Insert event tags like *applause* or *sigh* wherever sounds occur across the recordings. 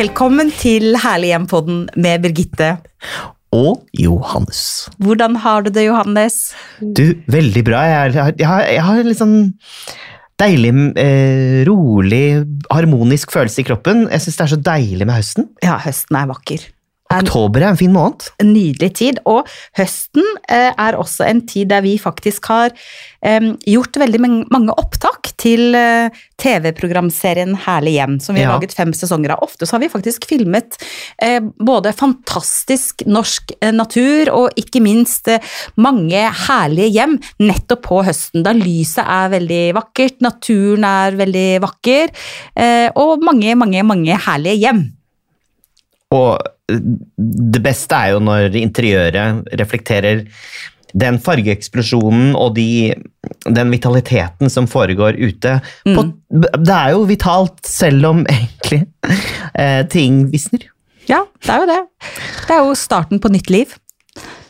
Velkommen til Herlig hjem-podden med Birgitte. Og Johannes. Hvordan har du det, Johannes? Du, veldig bra. Jeg, har- jeg, har, jeg har litt sånn deilig, eh, rolig, harmonisk følelse i kroppen. Jeg syns det er så deilig med høsten. Ja, høsten er vakker. Oktober er en fin måned. En nydelig tid. Og høsten eh, er også en tid der vi faktisk har gjort veldig mange, opptak til eh, TV-programserien Herlig hjem, som vi har Ja. laget fem sesonger av. Ofte så har vi faktisk filmet eh, både fantastisk norsk natur og ikke minst mange herlige hjem nettopp på høsten, da lyset er veldig vakkert, naturen er veldig vakker, eh, og mange, mange, mange herlige hjem. Og det beste er jo når interiøret reflekterer den fargeeksplosjonen og de, den vitaliteten som foregår ute. På, det er jo vitalt, selv om egentlig eh, ting visner. Ja, det er jo det. Det er jo starten på nytt liv.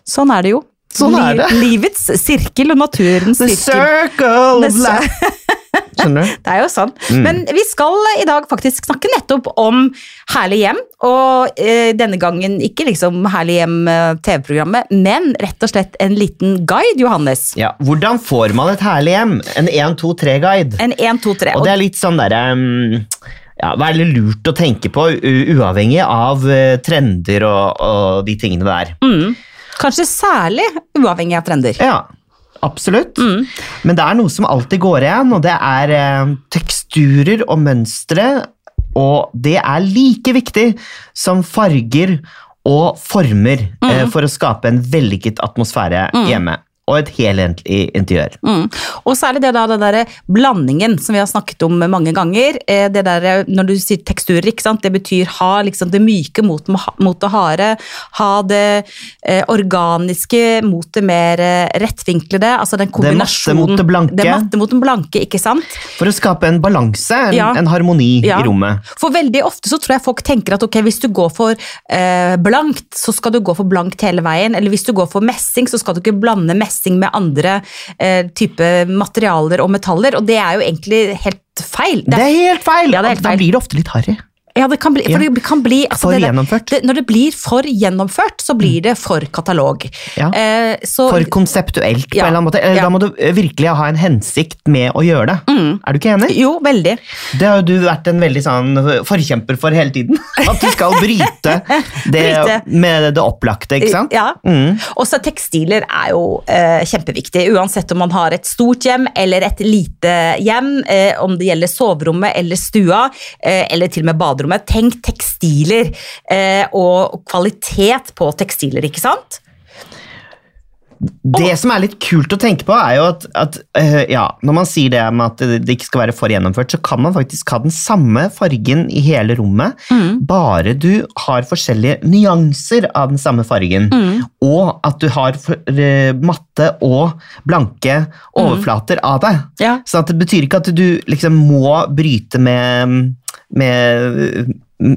Sånn er det jo. Sånn er det. livets sirkel og naturens sirkel. The circle of life. *laughs* Skjønner du? *laughs* Det er jo sånn. Mm. Men vi skal i dag faktisk snakke nettopp om Herlig hjem. Og eh, denne gangen ikke liksom Herlig hjem eh, men rett og slett en liten guide, Johannes. Ja, Hvordan får man et herlig hjem? En 1-2-3-guide. En 1, 2, 3. Og det er litt sånn derre um, ja, Veldig lurt å tenke på, uavhengig av eh, trender og, og de tingene der. mm, kanskje særlig uavhengig av trender. Ja, absolutt. Mm. Men det er noe som alltid går igjen, og det er eh, teksturer og mønstre. Og det er like viktig som farger og former eh, for å skape en vellykket atmosfære hjemme. Og et helhetlig interiør. Mm. Og så er det det da, den der blandingen som vi har snakket om mange ganger. Eh, Det der, når du sier teksturer, ikke sant? det betyr ha liksom det myke mot, mot det harde. Ha det eh, organiske mot det mer eh, rettvinklede. Altså den matte mot det blanke. Det matte mot den blanke, ikke sant? For å skape en balanse, en, Ja. en harmoni Ja. i rommet. For veldig ofte så tror jeg folk tenker at ok, hvis du går for eh, blankt, så skal du gå for blankt hele veien. Eller hvis du går for messing, så skal du ikke blande messing med andre eh, type materialer og metaller. Og det er jo egentlig helt feil. Det er helt feil! Ja, det er helt Da blir det ofte litt harry. Ja, det kan bli, for det kan bli altså For det gjennomført. Det, når det blir for gjennomført, så blir det for katalog. Ja. Eh, så, For konseptuelt, på Ja. en eller annen måte. Eller Ja. Da må du eh, virkelig ha en hensikt med å gjøre det. Er du ikke enig? jo, veldig. Det har du vært en veldig sånn forkjemper for hele tiden. *laughs* At du skal bryte *laughs* det Bryte. med det opplagte, ikke sant? Ja. Mm. Også tekstiler er jo eh, kjempeviktig, uansett om man har et stort hjem eller et lite hjem, eh, om det gjelder soverommet eller stua, eh, eller til og med baderommet. Tenk tekstiler eh, og kvalitet på tekstiler, ikke sant? Det som er litt kult å tenke på, er jo at, at uh, ja, når man sier det med at det ikke skal være for gjennomført, så kan man faktisk ha den samme fargen i hele rommet, bare du har forskjellige nyanser av den samme fargen. Og at du har for, uh, matte og blanke overflater av det. Ja. Så at det betyr ikke at du liksom må bryte med, med mm,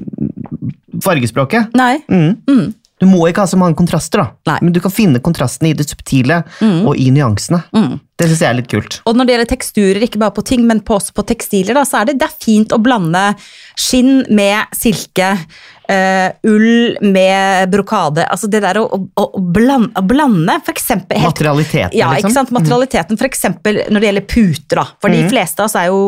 fargespråket. Nei. Mm. Mm. Du må ikke ha så mange kontraster, da. Nei. men du kan finne kontrastene i det subtile og i nyansene. Mm. Det syns jeg er litt kult. Og når det gjelder teksturer, ikke bare på ting, men på, også på tekstiler, da, så er det, det er fint å blande skinn med silke, eh, ull med brokade. Altså det der å, å, å blande, å blande for eksempel helt Materialiteten, Ja, liksom. ikke sant? Materialiteten, for eksempel når det gjelder puter. da. For de fleste av oss er jo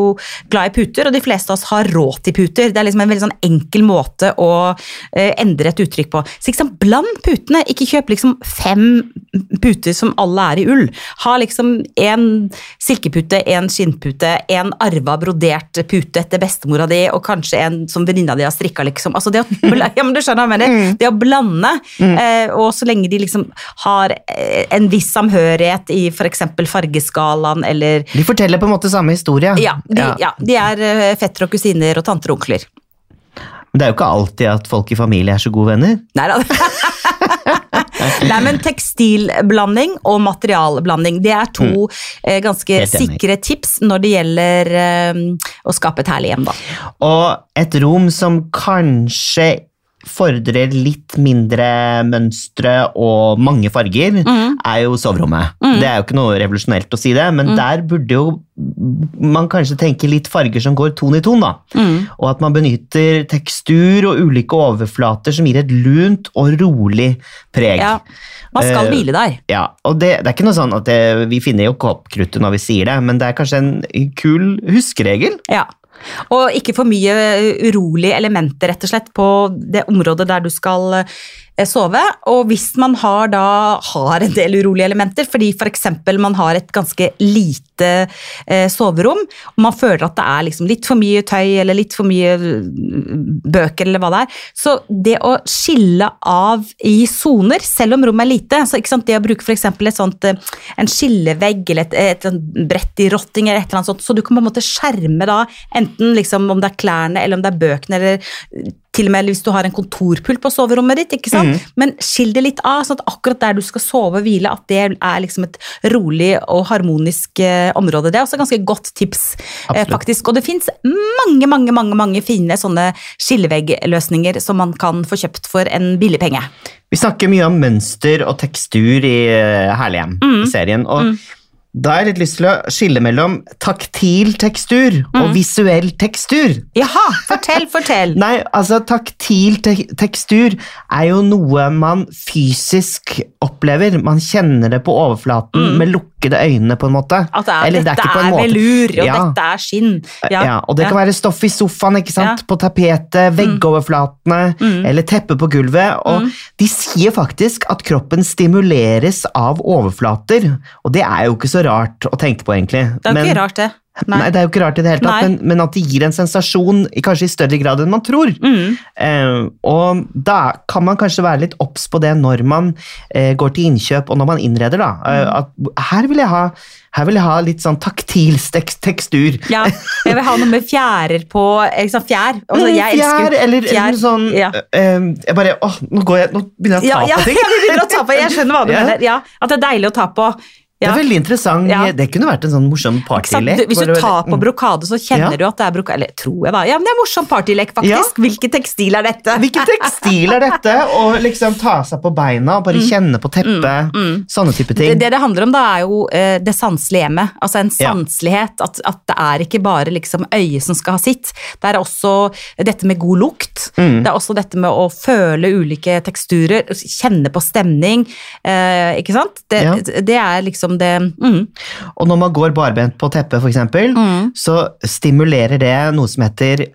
glad i puter, og de fleste av oss har råd til puter. Det er liksom en veldig sånn enkel måte å uh, endre et uttrykk på. Så liksom? Bland putene. Ikke kjøp liksom fem puter som alle er i ull. Ha liksom en silkepute, en skinnpute, en arva brodert pute etter bestemora di, og kanskje en som venninna di har strikka, liksom. Altså det å, *laughs* ja, men du skjønner hva jeg mener. Det å blande, eh, og så lenge de liksom har eh, en viss samhørighet i f.eks. fargeskalaen eller De forteller på en måte samme historie. ja de, ja, de er eh, fettere og kusiner og tanter og onkler. Men det er jo ikke alltid at folk i familie er så gode venner. Nei da. *laughs* Nei, men tekstilblanding og materialblanding, det er to mm. ganske sikre tips når det gjelder um, å skape et herlig hjem, da. Og et rom som kanskje fordrer litt mindre mønstre og mange farger, er jo soverommet. Det er jo ikke noe revolusjonelt å si det, men der burde jo man kanskje tenke litt farger som går ton i ton, da. Og at man benytter tekstur og ulike overflater som gir et lunt og rolig preg. Ja. Man skal uh, hvile der. Ja, og det, det er ikke noe sånn at det, vi finner jo ikke opp kruttet når vi sier det, men det er kanskje en kul huskeregel. Ja. Og ikke for mye urolige elementer, rett og slett, på det området der du skal eh, sove. Og hvis man har da har en del urolige elementer, fordi f.eks. man har et ganske lite eh, soverom, og man føler at det er liksom litt for mye tøy eller litt for mye mm, bøker eller hva det er, så det å skille av i soner, selv om rommet er lite, så det å bruke f.eks. eh, en skillevegg eller et, et, et brett i rotting eller et eller annet sånt, så du kan på en måte skjerme da enten liksom om det er klærne eller om det er bøkene eller til og med hvis du har en kontorpult på soverommet ditt, ikke sant? men skill det litt av, sånn at akkurat der du skal sove og hvile, at det er liksom et rolig og harmonisk eh, område. Det er også et ganske godt tips, eh, faktisk. Og det fins mange, mange, mange, mange fine sånne skilleveggløsninger som man kan få kjøpt for en billig penge. Vi snakker mye om mønster og tekstur i Herlighjem-serien. Mm. i serien, og da har jeg litt lyst til å skille mellom taktil tekstur Mm. og visuell tekstur. Jaha, fortell, fortell. *laughs* Nei, altså taktil te tekstur er jo noe man fysisk opplever. Man kjenner det på overflaten med lukkede øyne, på en måte. Mm. At det er, Eller det er dette er, velur, og Ja. dette er skinn. Ja, og det kan være stoff i sofaen, ikke sant? Ja. på tapetet, veggoverflatene Mm. eller teppet på gulvet. Og de sier faktisk at kroppen stimuleres av overflater, og det er jo ikke så rart å tenke på, egentlig. Det er jo ikke rart, det. Nei. det er jo ikke rart i det hele tatt, men, men at det gir en sensasjon kanskje i større grad enn man tror. Mm. Eh, og da kan man kanskje være litt obs på det når man eh, går til innkjøp og når man innreder. da. Eh, Mm. at her vil jeg ha her vil jeg ha litt sånn taktil tekstur. Ja, jeg vil ha noe med fjærer på liksom Fjær. Altså, Mm, jeg elsker Fjær, eller, fjær. eller sånn Ja. eh, Jeg bare Åh, nå, går jeg, nå begynner jeg å ta ja, på ting. *laughs* ja, vi begynner å ta på. Jeg skjønner hva du *laughs* mener. Ja, at det er deilig å ta på. Det er veldig interessant. Ja. Det kunne vært en sånn morsom partylek. Hvis du tar på Mm. brokade, så kjenner Ja. du at det er brokade. Eller tror jeg, da. Ja, men det er morsom partylek, faktisk. Hvilket tekstil er dette? Hvilken tekstil er dette? Å liksom ta seg på beina og bare kjenne på teppet. Sånne type ting. Mm. Det, det det handler om da er jo uh, det sanselige hjemmet. Altså en Ja. sanselighet. At, at det er ikke bare liksom øyet som skal ha sitt. Det er også dette med god lukt. Mm. Det er også dette med å føle ulike teksturer, kjenne på stemning. Uh, ikke sant? Det, Ja. det er liksom det mm. Og når man går barbent på teppet, eksempel, Mm. så stimulerer det noe som heter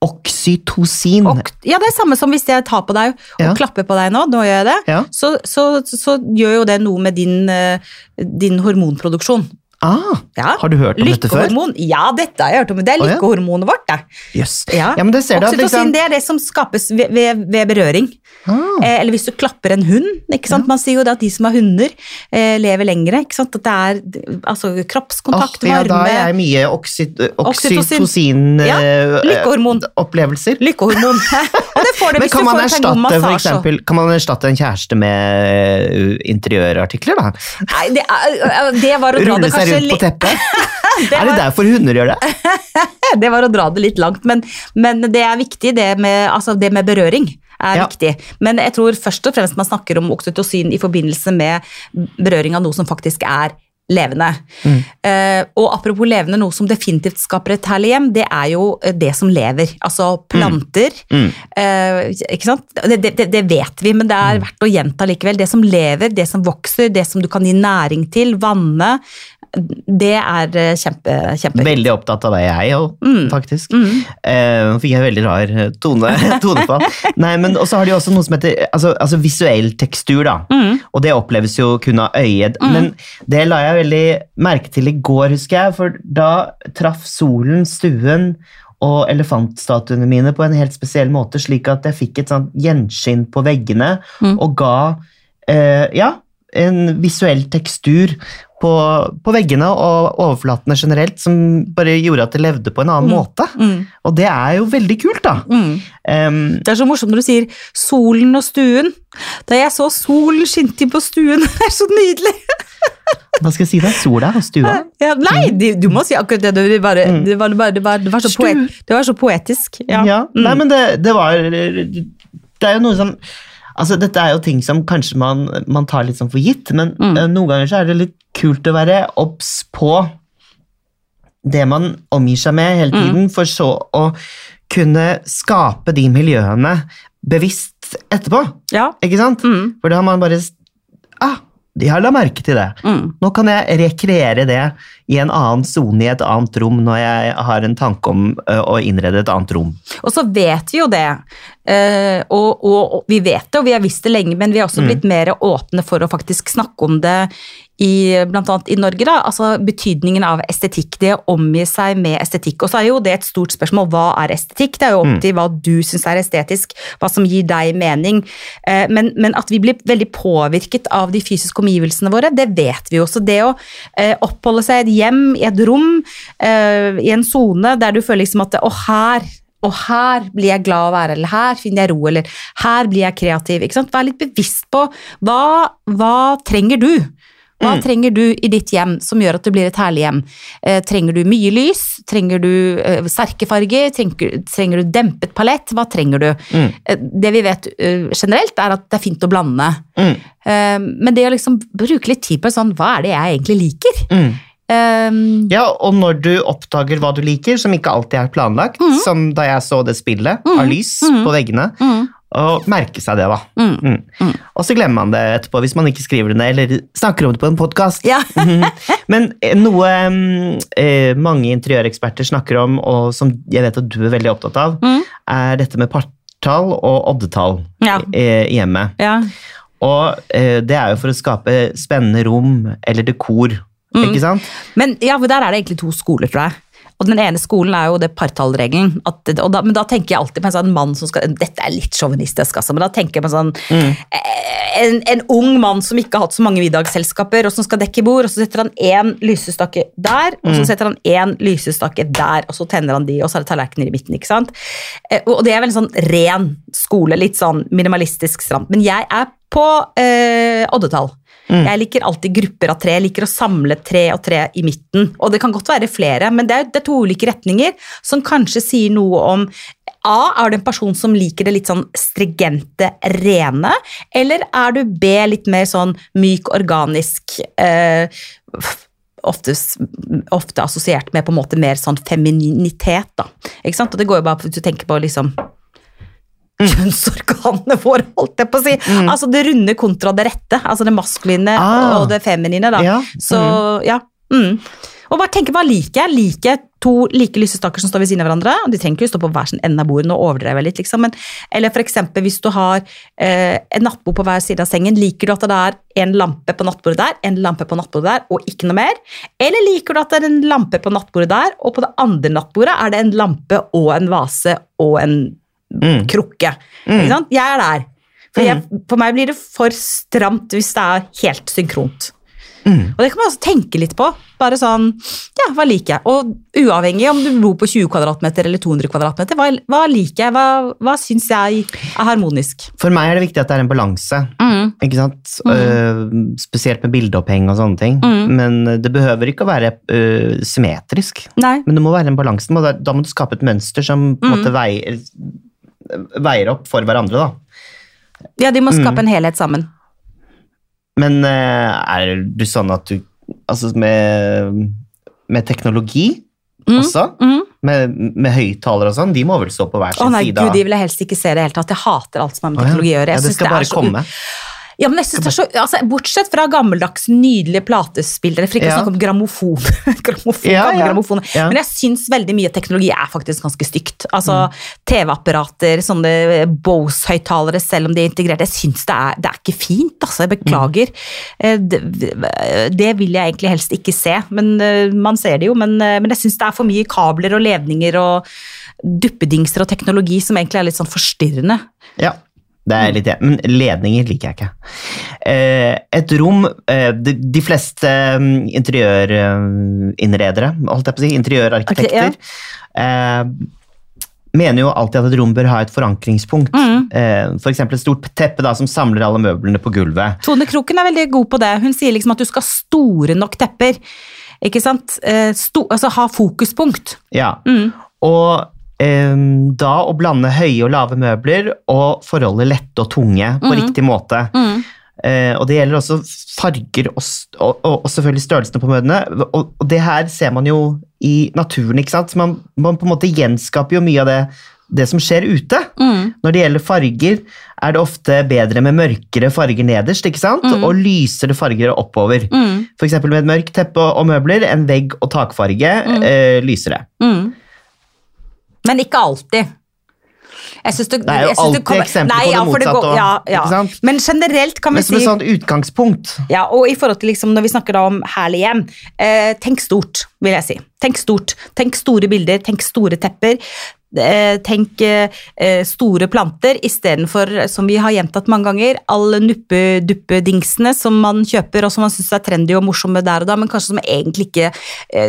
oksytocin. Ok, ja, det er samme som hvis jeg tar på deg og Ja. klapper på deg nå, nå gjør jeg det, Ja. så, så, så gjør jo det noe med din, eh, din hormonproduksjon. ah, Ja. har du hørt om dette før? Lykkehormon. Ja, dette har jeg hørt om. Det er lykkehormonet vårt, det. Yes. Ja. Ja, men det ser du at Oksytocin liksom det er det som skapes ved, ved, ved berøring. Ah, Eh, eller hvis du klapper en hund. ikke sant? Man sier jo at de som har hunder, eh, lever lengre. ikke sant? At det er altså, kroppskontakt, åh, ja, Da er jeg mye. Ja, oksytocin-opplevelser. Lykkehormon. *laughs* *laughs* Og det får du Men kan man, erstatte, for eksempel, kan man erstatte en kjæreste med uh, interiørartikler, da? Nei, det, er- det var å dra Rulle det seg rundt på teppet? det *laughs* Er det derfor hunder gjør det? Det var å dra det litt langt, men, men det er viktig, det med, altså det med berøring er Ja. viktig. Men jeg tror først og fremst man snakker om oksytocin i forbindelse med berøring av noe som faktisk er levende. Mm. Eh, og apropos levende, noe som definitivt skaper et herlig hjem, det er jo eh, det som lever. Altså planter. Mm. Eh, ikke sant? Det, det, det vet vi, men det er verdt å gjenta likevel. Det som lever, det som vokser, det som du kan gi næring til, vanne, det er kjempe, kjempe Veldig opptatt av det, jeg òg, Mm. faktisk. Eh, Nå fikk jeg veldig rar tone, *laughs* tone, på. Nei, men også har de også noe som heter altså, altså visuell tekstur, da. Mm. Og det oppleves jo kun av øyet. Men det la jeg veldig merke til i går, husker jeg, for da traff solen stuen og elefantstatuene mine på en helt spesiell måte, slik at jeg fikk et sånt gjenskinn på veggene Mm. og ga eh, ja, en visuell tekstur på, på veggene og overflatene generelt, som bare gjorde at det levde på en annen måte. Mm. Og det er jo veldig kult, da. Mm. Em, Det er så morsomt når du sier 'solen og stuen'. Da jeg så solen skinte inn på stuen, *laughs* det er så nydelig! Hva skal jeg si da? Sola og stua? Ja, nei, de, du må si akkurat det. Det var, det var, det var, det var, det var, så, poet, det var så poetisk. Ja. Ja. Mm. Nei, men det, det var det er jo noe som Altså, dette er jo ting som kanskje man, man tar litt sånn for gitt, men Mm. eh, noen ganger så er det litt kult å være obs på det man omgir seg med hele Mm. tiden, for så å kunne skape de miljøene bevisst etterpå. Ja. Ikke sant? Mm. For da har man bare Ah, jeg la merke til det. Mm. Nå kan jeg rekreere det i en annen sone i et annet rom når jeg har en tanke om å innrede et annet rom. Og så vet vi jo det, og, og, og vi vet det, og vi har visst det lenge, men vi har også blitt mer åpne for å faktisk snakke om det i, blant annet i Norge, da, altså betydningen av estetikk, det å omgi seg med estetikk. Og så er jo det et stort spørsmål, hva er estetikk? Det er jo opp til hva du syns er estetisk, hva som gir deg mening. Eh, Men, men at vi blir veldig påvirket av de fysiske omgivelsene våre, det vet vi jo. Så det å eh, oppholde seg i et hjem, i et rom, eh, i en sone der du føler liksom at å her og her blir jeg glad å være, eller her finner jeg ro, eller her blir jeg kreativ. Ikke sant? Vær litt bevisst på hva, hva trenger du? Hva trenger du i ditt hjem som gjør at det blir et herlig hjem? Eh, trenger du mye lys? Trenger du eh, sterke farger? Trenger, trenger du dempet palett? Hva trenger du? Mm. Eh, det vi vet uh, generelt, er at det er fint å blande. Mm. Eh, men det å liksom bruke litt tid på sånn, hva er det jeg egentlig liker? Mm. Eh, Ja, og når du oppdager hva du liker, som ikke alltid er planlagt, som da jeg så det spillet av lys på veggene, og merke seg det, da. mm, Mm. Mm. Og så glemmer man det etterpå hvis man ikke skriver det ned eller snakker om det på en podkast. ja. *laughs* Men eh, noe eh, mange interiøreksperter snakker om, og som jeg vet at du er veldig opptatt av, Mm. er dette med partall og oddetall Ja. i, i hjemmet. ja. Og eh, det er jo for å skape spennende rom eller dekor, Mm. ikke sant? Men ja, for der er det egentlig to skoler, tror jeg. Og den ene skolen er jo det partallregelen. Men da tenker jeg alltid på en sånn mann som skal Dette er litt sjåvinistisk, altså, men da tenker jeg på en sånn Mm. eh, en, en ung mann som ikke har hatt så mange middagsselskaper, og som skal dekke bord, og så setter han én lysestake der, og så setter han én lysestake der, og så tenner han de, og så er det tallerkener i midten. ikke sant? Eh, Og det er veldig sånn ren skole, litt sånn minimalistisk stramt. Men jeg er på eh, oddetall. Jeg liker alltid grupper av tre. Jeg liker å samle tre og tre i midten. Og det kan godt være flere, men det er, det er to ulike retninger som kanskje sier noe om A. Er du en person som liker det litt sånn stringente, rene? Eller er du B. Litt mer sånn myk, organisk eh, Oftest, ofte assosiert med på en måte mer sånn femininitet, da. Ikke sant? Og det går jo bare på hvis du tenker på liksom *laughs* kjønnsorganene våre, holdt jeg på å si. Altså det runde kontra det rette. Altså det maskuline Ah. og det feminine, da. Ja. Så ja. Mm. Og bare tenke, hva liker jeg? Liker jeg to like lysestaker som står ved siden av hverandre? De trenger ikke stå på hver sin ende av bordet, og overdrev litt, liksom. Men, eller eksempel hvis du har eh, en nattbord på hver side av sengen, liker du at det er en lampe på nattbordet der, en lampe på nattbordet der, og ikke noe mer? Eller liker du at det er en lampe på nattbordet der, og på det andre nattbordet er det en lampe og en vase og en Mm. krukke? Sant? Jeg er der. For, jeg, for meg blir det for stramt hvis det er helt synkront. Mm. Og det kan man også tenke litt på. Bare sånn, ja, hva liker jeg? Og uavhengig om du bor på 20 kvadratmeter eller 200 kvadratmeter, hva, hva liker jeg? Hva, hva syns jeg er harmonisk? For meg er det viktig at det er en balanse. Mm. Ikke sant? Eh, spesielt med bildeoppheng og sånne ting. Mm. Men det behøver ikke å være uh, symmetrisk. Nei. Men det må være en balanse. Da må du skape et mønster som på en Mm. måte veier, veier opp for hverandre. da. Ja, de må Mm. skape en helhet sammen. Men eh, er du sånn at du Altså med, med teknologi Mm. også? Mm. Med, med høyttalere og sånn, de må vel stå på hver sin sin nei, side? gud, de vil jeg helst ikke se det i det hele tatt. Jeg hater alt som har med teknologi å gjøre. Jeg Ja, det skal bare så- komme. Ja, men jeg synes det er så, altså, Bortsett fra gammeldags, nydelige platespillere, for ikke Ja. å snakke om grammofon. *laughs* grammofon, Ja, ja. grammofon. Ja. Men jeg syns veldig mye teknologi er faktisk ganske stygt. Altså TV-apparater, sånne Bose-høyttalere, selv om de er integrert. Jeg syns det, det er ikke fint, altså. Jeg beklager. Mm. Det, det vil jeg egentlig helst ikke se, men eh, man ser det jo. Men, eh, men jeg syns det er for mye kabler og levninger og duppedingser og teknologi som egentlig er litt sånn forstyrrende. Ja, det er litt det. Men ledninger liker jeg ikke. Eh, et rom eh, de, fleste mm, interiørinnredere, holdt jeg på å si, interiørarkitekter, eh, mener jo alltid at et rom bør ha et forankringspunkt. Mm. F.eks. for et stort teppe da, som samler alle møblene på gulvet. Tone Kroken er veldig god på det. Hun sier liksom at du skal ha store nok tepper. Ikke sant? Eh, Sto, altså ha fokuspunkt. Ja. Mm. Og eh, da å blande høye og lave møbler og forholdet lette og tunge på riktig måte. Mm. Eh, og det gjelder også farger og, og, og, selvfølgelig størrelsene på møblene. Og, og det her ser man jo i naturen, ikke sant? Så man, man på en måte gjenskaper jo mye av det, det som skjer ute. Mm. Når det gjelder farger, er det ofte bedre med mørkere farger nederst, ikke sant? Og lysere farger oppover. Mm. Eksempel med et mørkt teppe og møbler, en vegg og takfarge eh, lysere. Mm. Men ikke alltid. Jeg det, Det er jo alltid kommer- eksempler Nei, på det ja, motsatte går- Ja, ja. sant? Men generelt kan vi Men som et sånt utgangspunkt. ja, og i forhold til liksom, Når vi snakker da om herlig hjem, eh, tenk stort, vil jeg si. Tenk stort. Tenk store bilder, tenk store tepper. Eh, tenk eh, eh, store planter istedenfor, som vi har gjentatt mange ganger, alle nuppe-duppe-dingsene som man kjøper og som man syns er trendy og morsomme der og da, men kanskje som egentlig ikke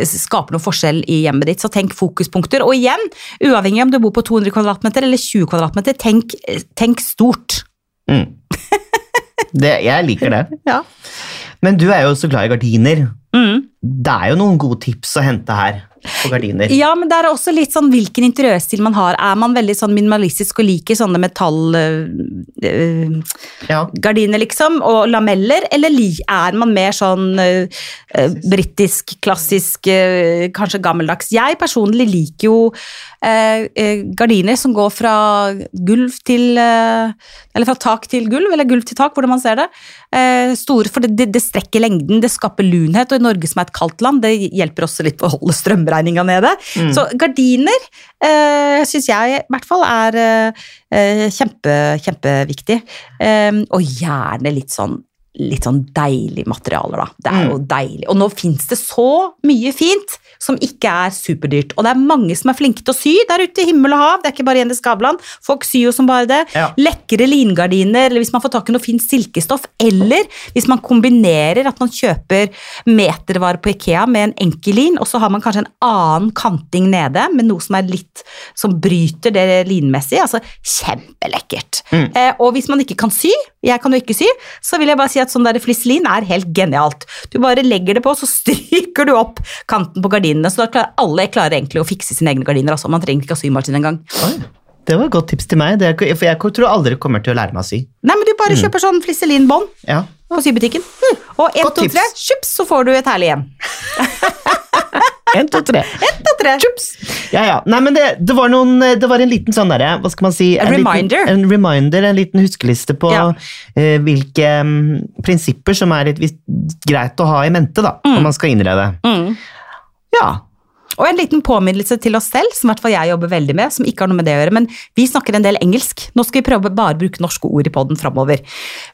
skaper noen forskjell i hjemmet ditt. Så tenk fokuspunkter. Og igjen, uavhengig om du bor på 200 kvm eller 20 kvm, tenk, tenk stort. Mm. Det, jeg liker det. *laughs* Ja. Men du er jo så glad i gardiner. Mm. Det er jo noen gode tips å hente her på gardiner. Ja, men det er også litt sånn hvilken interiørstil man har. Er man veldig sånn minimalistisk og liker sånne metallgardiner, Ja. liksom, og lameller, eller er man mer sånn øh, britisk, klassisk, eh, kanskje gammeldags? Jeg personlig liker jo eh, eh, gardiner som går fra gulv til eh, Eller fra tak til gulv, eller gulv til tak, hvordan man ser det. Eh, store, for det, det, det strekker lengden, det skaper lunhet, og i Norge som er et kaldt land, det hjelper også litt på å holde strømregninga nede. Så gardiner eh, syns jeg i hvert fall er eh, eh, kjempe, kjempeviktig. Eh, og gjerne litt sånn litt sånn deilig materialer, da. Det er jo deilig. Og nå fins det så mye fint som ikke er superdyrt. Og det er mange som er flinke til å sy der ute, i himmel og hav. Det er ikke bare Jenny Skavlan. Folk syr jo som bare det. Ja. Lekre lingardiner, eller hvis man får tak i noe fint silkestoff. Eller hvis man kombinerer at man kjøper metervare på Ikea med en enkel lin, og så har man kanskje en annen kanting nede med noe som er litt som bryter det linmessige. Altså kjempelekkert. Eh, og hvis man ikke kan sy, jeg kan jo ikke sy, så vil jeg bare si at sånn der flisselin er helt genialt. Du bare legger det på, så *laughs* stryker du opp kanten på gardinene. Så da klarer alle klarer egentlig å fikse sine egne gardiner. Altså. Man trenger ikke ha symaskin engang. Oi, det var et godt tips til meg, det, for jeg tror aldri kommer til å lære meg å sy. Nei, men du bare kjøper sånn flisselinbånd Ja. på sybutikken. Og en, Godt to, tre, så får du et herlig hjem. *laughs* En, to, tre. *laughs* En, to, tre. Ja, ja. Nei, men det, det, var noen, det var en liten sånn derre, hva skal man si En, en reminder. Liten, en reminder, en liten huskeliste på Ja. uh, hvilke um, prinsipper som er litt greit å ha i mente da, når man skal innrede. Mm. Ja. Og en liten påminnelse til oss selv, som i hvert fall jeg jobber veldig med, som ikke har noe med det å gjøre, men vi snakker en del engelsk. Nå skal vi prøve bare å bruke norske ord i podden framover.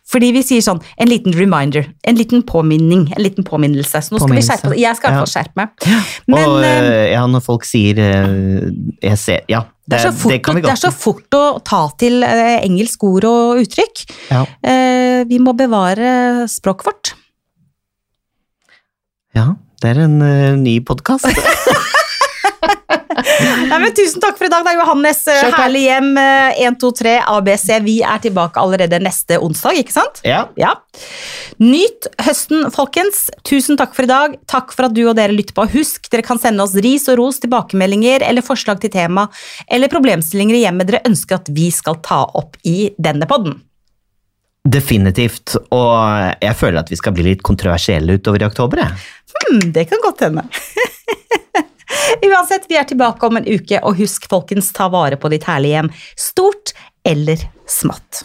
Fordi vi sier sånn, en liten reminder, en liten påminning, en liten påminnelse. Så nå skal vi skjerpe skjerpe Jeg skal i hvert fall skjerpe meg. Men og eh, eh, ja, når folk sier eh, jeg ser, Ja, det, er så fort, kan vi det er så fort å ta til eh, engelsk ord og uttrykk. Ja. Eh, vi må bevare språket vårt. ja, det er en uh, ny podkast. *laughs* Nei, men Tusen takk for i dag, da, Johannes. Eh, Herlig hjem. eh, 1, 2, 3, ABC. Vi er tilbake allerede neste onsdag, ikke sant? ja. Ja. Nyt høsten, folkens. Tusen takk for i dag. Takk for at du og dere lytter på. Husk, dere kan sende oss ris og ros, tilbakemeldinger eller forslag til tema eller problemstillinger i hjemmet dere ønsker at vi skal ta opp i denne podden. Definitivt. Og jeg føler at vi skal bli litt kontroversielle utover i oktober. Jeg. Hmm, det kan godt hende. *laughs* *laughs* Uansett, vi er tilbake om en uke, og husk, folkens, ta vare på ditt herlige hjem. Stort eller smått.